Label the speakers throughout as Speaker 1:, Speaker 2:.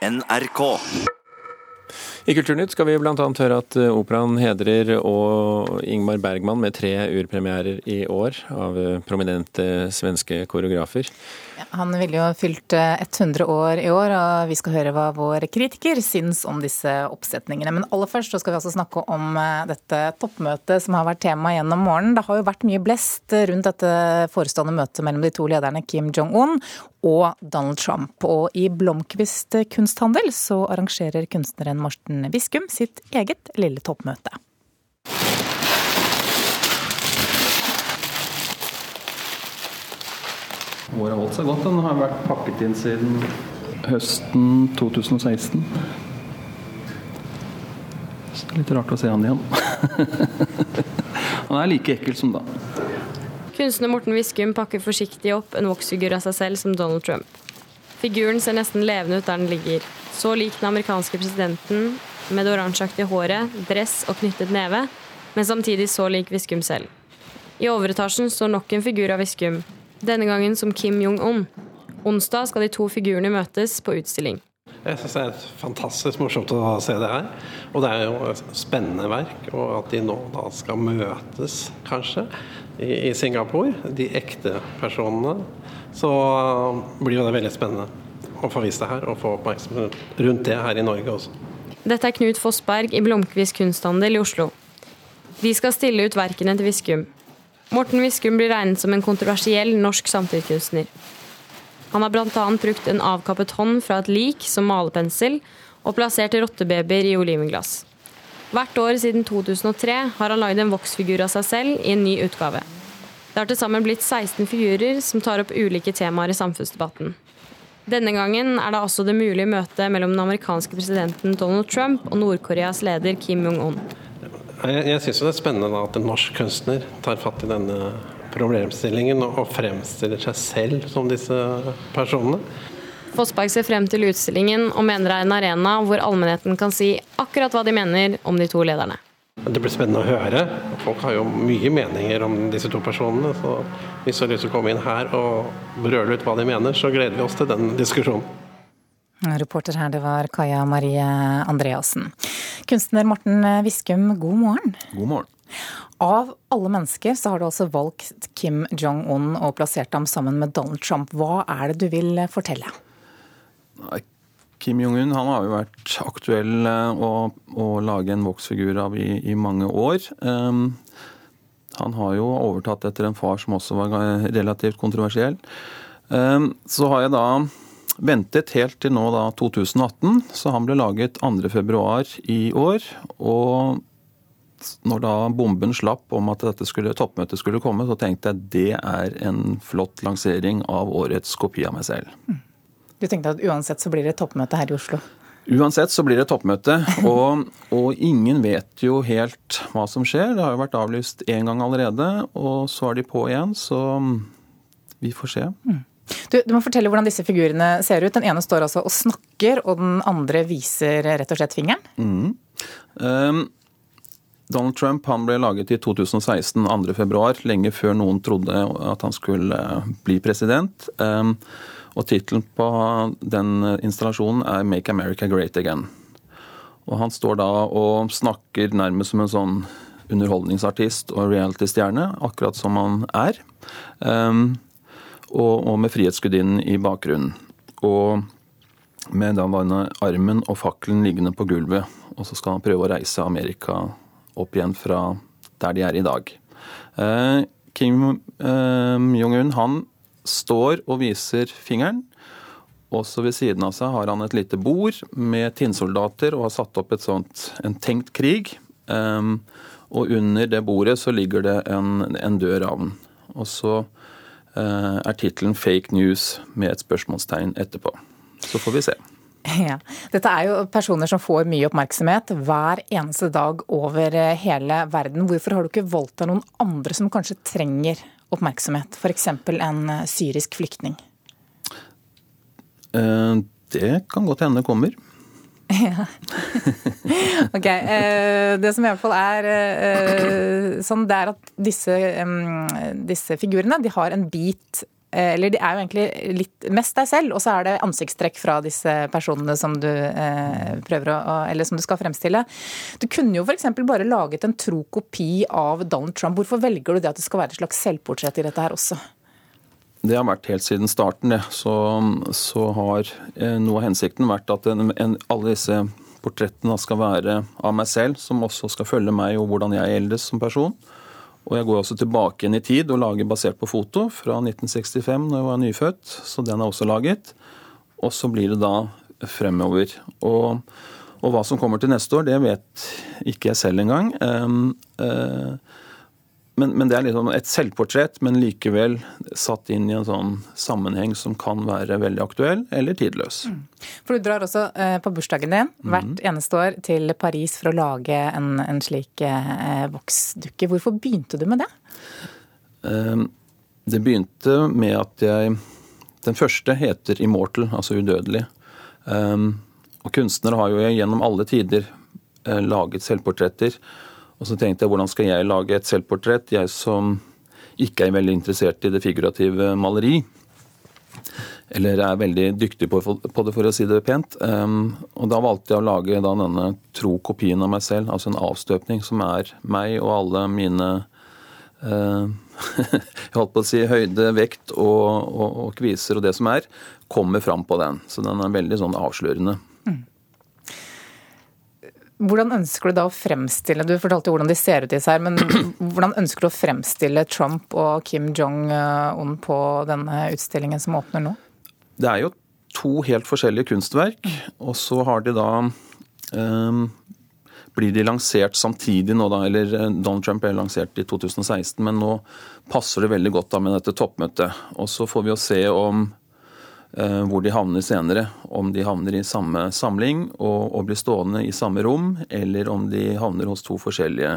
Speaker 1: NRK.
Speaker 2: I Kulturnytt skal vi bl.a. høre at eh, operaen hedrer og Ingmar Bergman med tre urpremierer i år av eh, prominente svenske koreografer.
Speaker 3: Han ville jo fylt 100 eh, år i år, og vi skal høre hva vår kritiker syns om disse oppsetningene. Men aller først så skal vi altså snakke om dette toppmøtet som har vært tema gjennom morgenen. Det har jo vært mye blest rundt dette forestående møtet mellom de to lederne Kim Jong-un og Donald Trump. Og i Blomkvist kunsthandel så arrangerer kunstneren Morten Viskum sitt eget lille toppmøte.
Speaker 4: Året har holdt seg godt. Den har vært pakket inn siden høsten 2016. Så det er litt rart å se han igjen. han er like ekkel som da.
Speaker 5: Kunstner Morten Viskum pakker forsiktig opp en voksfigur av seg selv som Donald Trump. Figuren ser nesten levende ut der den ligger. Så lik den amerikanske presidenten, med det oransjeaktige håret, dress og knyttet neve, men samtidig så lik Viskum selv. I overetasjen står nok en figur av Viskum, denne gangen som Kim Jong-un. Onsdag skal de to figurene møtes på utstilling.
Speaker 6: Jeg syns det er fantastisk morsomt å se det her. Og det er jo et spennende verk. Og at de nå da skal møtes, kanskje, i, Singapore, de ekte personene, så blir det veldig spennende å få vist det her og få oppmerksomhet rundt det her i Norge også.
Speaker 5: Dette er Knut Fossberg i Blomkvist kunsthandel i Oslo. De skal stille ut verkene til Viskum. Morten Viskum blir regnet som en kontroversiell norsk samtidskunstner. Han har bl.a. brukt en avkappet hånd fra et lik som malepensel, og plassert rottebabyer i olivenglass. Hvert år siden 2003 har han lagd en voksfigur av seg selv i en ny utgave. Det har til sammen blitt 16 figurer som tar opp ulike temaer i samfunnsdebatten. Denne gangen er det altså det mulige møtet mellom den amerikanske presidenten Donald Trump og Nord-Koreas leder Kim Jong-un.
Speaker 6: Jeg, jeg syns det er spennende at en norsk kunstner tar fatt i denne problemstillingen og fremstiller seg selv som disse personene.
Speaker 5: Fossberg ser frem til utstillingen og mener det er en arena hvor allmennheten kan si akkurat hva de mener om de to lederne.
Speaker 6: Det blir spennende å høre. Folk har jo mye meninger om disse to personene. så Hvis du har lyst til å komme inn her og brøle ut hva de mener, så gleder vi oss til den diskusjonen.
Speaker 3: Reporter her, det var Kaja Marie Andreassen. Kunstner Morten Viskum, god morgen.
Speaker 4: God morgen.
Speaker 3: Av alle mennesker så har du altså valgt Kim Jong-un og plassert ham sammen med Donald Trump. Hva er det du vil fortelle?
Speaker 4: Kim Jong-un han har jo vært aktuell eh, å, å lage en voksfigur av i, i mange år. Um, han har jo overtatt etter en far som også var relativt kontroversiell. Um, så har jeg da ventet helt til nå da 2018, så han ble laget 2.2 i år. Og når da bomben slapp om at dette skulle, toppmøtet skulle komme, så tenkte jeg det er en flott lansering av årets kopi av meg selv. Mm.
Speaker 3: Du tenkte at uansett så blir det toppmøte her i Oslo?
Speaker 4: Uansett så blir det toppmøte, og, og, ingen vet jo helt hva som skjer. Det har jo vært avlyst én gang allerede, og så er de på igjen, så vi får se. Mm.
Speaker 3: Du, du, må fortelle hvordan disse figurene ser ut. Den ene står altså og snakker, og den andre viser rett og slett fingeren. Mm. Um,
Speaker 4: Donald Trump han ble laget i 2016, 2.2., lenge før noen trodde at han skulle bli president. Um, og tittelen på den installasjonen er 'Make America Great Again'. Og han står da og snakker nærmest som en sånn underholdningsartist og reality-stjerne, akkurat som han er. Um, og, og, med Frihetsgudinnen i bakgrunnen. Og med da armen og fakkelen liggende på gulvet. Og så skal han prøve å reise Amerika opp igjen fra der de er i dag. Uh, Kim uh, Jong-un han står og viser fingeren. Også ved siden av seg har han et lite bord med tinnsoldater og har satt opp sånt, en tenkt krig. Um, og under det bordet så ligger det en, en død ravn. Og så uh, er tittelen 'Fake news' med et spørsmålstegn etterpå. Så får vi se.
Speaker 3: Ja. Dette er jo personer som får mye oppmerksomhet hver eneste dag over eh, hele verden. Hvorfor har du ikke valgt deg noen andre som kanskje trenger oppmerksomhet, f.eks. en eh, syrisk flyktning?
Speaker 4: Eh, det kan godt hende kommer. Ja.
Speaker 3: ok. Eh, det som i hvert fall er sånn, det er at disse, disse figurene de har en bit eller det er jo egentlig litt mest deg selv, og så er det ansiktstrekk fra disse personene som du eh, prøver å Eller som du skal fremstille. Du kunne jo f.eks. bare laget en tro kopi av Donald Trump. Hvorfor velger du det at det skal være et slags selvportrett i dette her også?
Speaker 4: Det har vært helt siden starten. det. Så, så har eh, noe av hensikten vært at en, en, alle disse portrettene skal være av meg selv, som også skal følge meg og hvordan jeg eldes som person. Og jeg går også tilbake igjen i tid og lager basert på foto fra 1965, når jeg var nyfødt. Så den er også laget. Og så blir det da fremover. Og, og hva som kommer til neste år, det vet ikke jeg selv engang. Um, uh, men, men, det er liksom et selvportrett, men likevel satt inn i en sånn sammenheng som kan være veldig aktuell eller tidløs. Mm.
Speaker 3: For Du drar også eh, på bursdagen din hvert mm. eneste år til Paris for å lage en, en slik eh, voksdukke. Hvorfor begynte du med det?
Speaker 4: Eh, det begynte med at jeg Den første heter 'Immortal', altså udødelig. Eh, og kunstnere har jo gjennom alle tider eh, laget selvportretter. Og så tenkte jeg hvordan skal jeg lage et selvportrett, jeg som ikke er veldig interessert i det figurative maleri. Eller er veldig dyktig på, det, for å si det pent. Um, og da valgte jeg å lage denne tro kopien av meg selv, altså en avstøpning som er meg og alle mine uh, jeg holdt på å si høyde, vekt og, og, og, kviser og det som er, kommer fram på den. Så den er veldig sånn avslørende.
Speaker 3: Hvordan ønsker du da å fremstille Du fortalte jo hvordan de ser ut i seg, men hvordan ønsker du å fremstille Trump og Kim Jong-un på denne utstillingen som åpner nå?
Speaker 4: Det er jo to helt forskjellige kunstverk, og så har de da um, blir de lansert samtidig nå, da, eller eh, Donald Trump ble lansert i 2016, men nå passer det veldig godt da med dette toppmøtet. Og så får vi jo se om hvor de havner senere. Om de havner i samme samling og, og, blir stående i samme rom, eller om de havner hos to forskjellige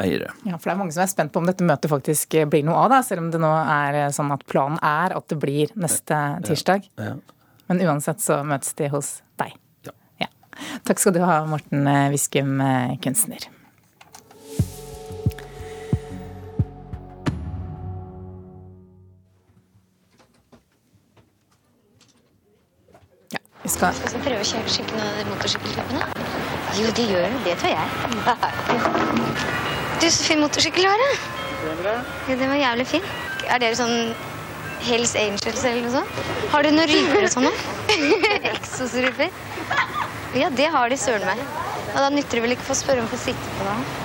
Speaker 4: eiere.
Speaker 3: Ja, for Det er mange som er spent på om dette møtet faktisk blir noe av, da, selv om det nå er eh, sånn at planen er at det blir neste tirsdag. Ja, ja. Men uansett så møtes de hos deg. Ja. Takk skal du ha, Morten Viskum, eh, kunstner.
Speaker 1: Vi skal Skal vi prøve å kjøre noen av de motorsykkelklappene? Jo, de gjør det. Det tror jeg. Du, så fin motorsykkel du har, da. Ja, den var jævlig fin. Er dere sånn Hells Angels eller noe sånt? Har du noen ryper og sånne? Eksosryper? Ja, det har de søren meg. Og da nytter det vel ikke for å spørre om å få sitte på det.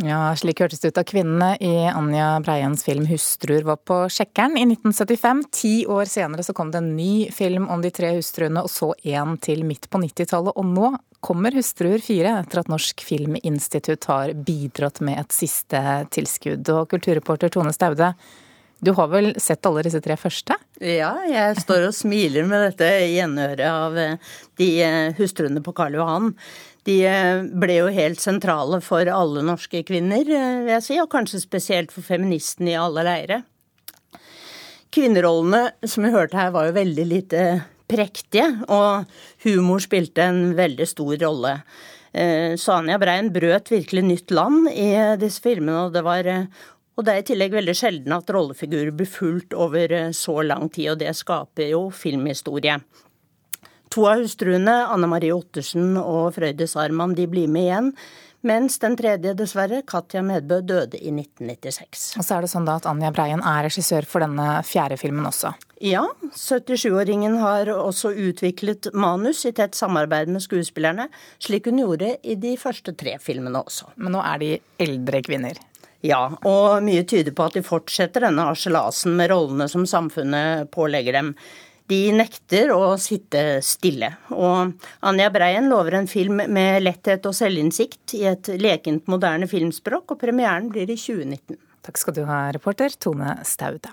Speaker 3: Ja, slik hørtes det ut da kvinnene i Anja Breiens film 'Hustruer' var på Sjekkeren i 1975. Ti år senere så kom det en ny film om de tre hustruene, og så en til midt på 90-tallet. Og nå kommer 'Hustruer 4' etter at Norsk Filminstitutt har bidratt med et siste tilskudd. Og kulturreporter Tone Staude, du har vel sett alle disse tre første?
Speaker 7: Ja, jeg står og smiler med dette gjenøret av de hustruene på Karl Johan. De eh, ble jo helt sentrale for alle norske kvinner, eh, vil jeg si, og kanskje spesielt for feministene i alle leire. Kvinnerollene, som vi hørte her, var jo veldig lite prektige, og humor spilte en veldig stor rolle. Eh, Sanja Brein brøt virkelig nytt land i disse filmene, og det var og det er i tillegg veldig sjelden at rollefigurer blir fulgt over så lang tid, og det skaper jo filmhistorie. To av hustruene, Anne Marie Ottersen og Frøydis Arman, de blir med igjen. Mens den tredje, dessverre, Katja Medbø, døde i 1996.
Speaker 3: Og så er det sånn da at Anja Breien er regissør for denne fjerde filmen også?
Speaker 7: Ja, 77-åringen har også utviklet manus i tett samarbeid med skuespillerne, slik hun gjorde i de første tre filmene også.
Speaker 3: Men nå er de eldre kvinner?
Speaker 7: Ja, og mye tyder på at de fortsetter denne harselasen med rollene som samfunnet pålegger dem. De nekter å sitte stille. Og Anja Breien lover en film med letthet og selvinnsikt i et lekent moderne filmspråk, og premieren blir i 2019.
Speaker 3: Takk skal du ha, reporter Tone Staude.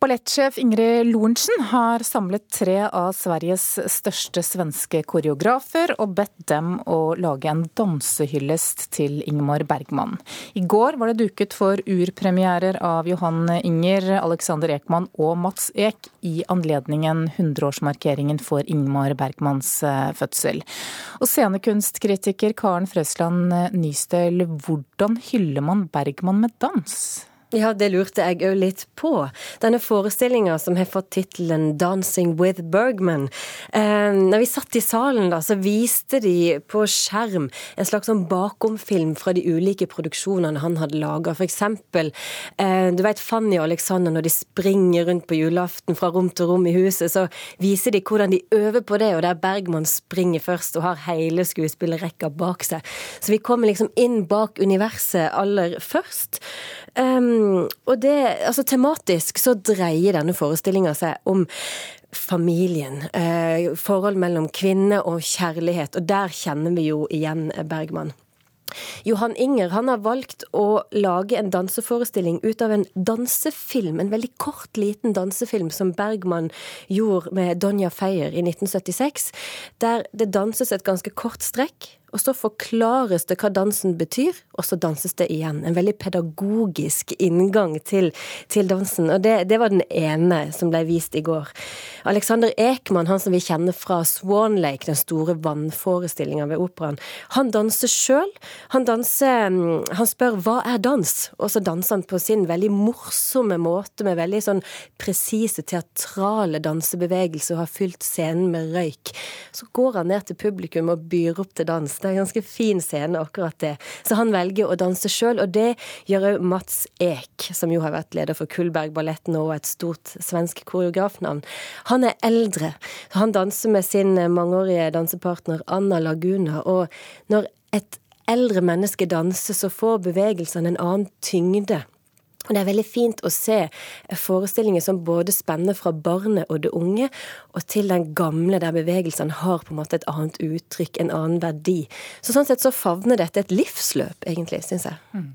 Speaker 3: Ballettsjef Ingrid Lorentzen har samlet tre av Sveriges største svenske koreografer og bedt dem å lage en dansehyllest til Ingmar Bergman. I går var det duket for urpremierer av Johan Inger, Alexander Ekman og Mats Ek i anledningen 100-årsmarkeringen for Ingmar Bergmans eh, fødsel. Og scenekunstkritiker Karen Frøsland Nystøl, hvordan hyller man Bergman med dans?
Speaker 8: Ja, det lurte jeg òg litt på. Denne forestillinga som har fått tittelen 'Dancing with Bergman'. Eh, når vi satt i salen, da, så viste de på skjerm en slags sånn bakomfilm fra de ulike produksjonene han hadde laga. For eksempel, eh, du vet Fanny og Alexander når de springer rundt på julaften fra rom til rom i huset, så viser de hvordan de øver på det, og der Bergman springer først og har hele skuespillerrekka bak seg. Så vi kommer liksom inn bak universet aller først. Um, og det, altså tematisk så dreier denne forestillinga seg om familien. Eh, forhold mellom kvinne og kjærlighet. Og der kjenner vi jo igjen Bergman. Johan Inger han har valgt å lage en danseforestilling ut av en dansefilm. En veldig kort, liten dansefilm som Bergman gjorde med Donja Feyer i 1976. Der det danses et ganske kort strekk og så forklares det hva dansen betyr, og så danses det igjen. En veldig pedagogisk inngang til, til dansen. Og det, det, var den ene som ble vist i går. Alexander Ekman, han som vi kjenner fra Swan Lake, den store vannforestillinga ved operaen, han danser sjøl. Han danser mm, Han spør hva er dans, og så danser han på sin veldig morsomme måte, med veldig sånn presise, teatrale dansebevegelser, og har fylt scenen med røyk. Så går han ned til publikum og byr opp til dans. Det er en ganske fin scene, akkurat det. Så han velger å danse sjøl, og det gjør òg Mats Ek, som jo har vært leder for Kullbergballetten og et stort svensk koreografnavn. Han er eldre. Han danser med sin mangeårige dansepartner Anna Laguna, og når et eldre menneske danser, så får bevegelsene en annen tyngde. Og Det er veldig fint å se forestillinger som både spenner fra barnet og det unge, og til den gamle, der bevegelsene har på en måte et annet uttrykk, en annen verdi. Så Sånn sett så favner dette et livsløp, egentlig, syns jeg. Mm.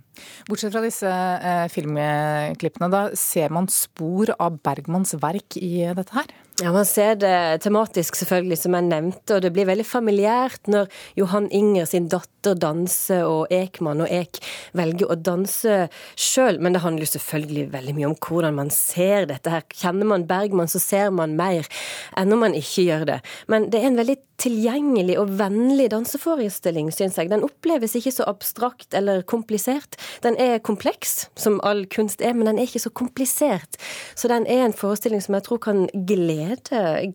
Speaker 3: Bortsett fra disse eh, filmklippene, da ser man spor av Bergmans verk i dette her?
Speaker 8: Ja, Man ser det tematisk, selvfølgelig, som jeg nevnte, og det blir veldig familiært når Johan Inger sin datter danser, og Ekman og Ek velger å danse sjøl. Men det handler jo selvfølgelig veldig mye om hvordan man ser dette her. Kjenner man Bergman, så ser man mer enn om man ikke gjør det. Men det er en veldig tilgjengelig og vennlig danseforestilling, syns jeg. Den oppleves ikke så abstrakt eller komplisert. Den er kompleks, som all kunst er, men den er ikke så komplisert. Så den er en forestilling som jeg tror kan glede,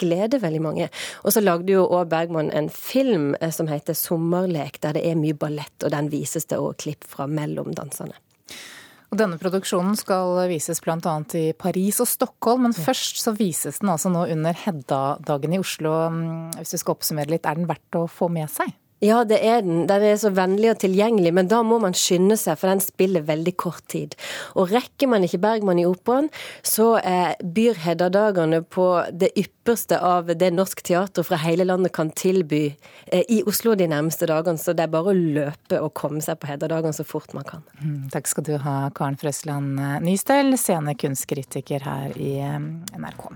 Speaker 8: glede veldig mange. Og så lagde jo òg Bergman en film eh, som heter 'Sommerlek', der det er mye ballett, og den vises det òg klipp fra mellom dansene.
Speaker 3: Og denne produksjonen skal vises bl.a. i Paris og Stockholm, men først så vises den altså nå under Hedda-dagen i Oslo. Hvis vi skal oppsummere litt, er den verdt å få med seg?
Speaker 8: Ja, det er den. Den er så vennlig og tilgjengelig, men da må man skynde seg, for den spiller veldig kort tid. Og rekker man ikke Bergman i operaen, så eh, byr Hedda-dagene på det ypperste av det norsk teater fra hele landet kan tilby eh, i Oslo de nærmeste dagene. Så det er bare å løpe og komme seg på Hedda-dagene så fort man kan.
Speaker 3: Mm, takk skal du ha, Karen Frøsland Nystel, scenekunstkritiker her i eh, NRK.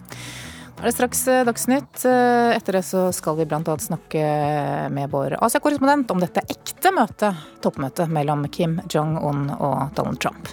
Speaker 3: Er det straks eh, Dagsnytt. Eh, etter det så skal vi bl.a. snakke med vår Asia-korrespondent om dette ekte møtet, toppmøtet mellom Kim Jong-un og Donald Trump.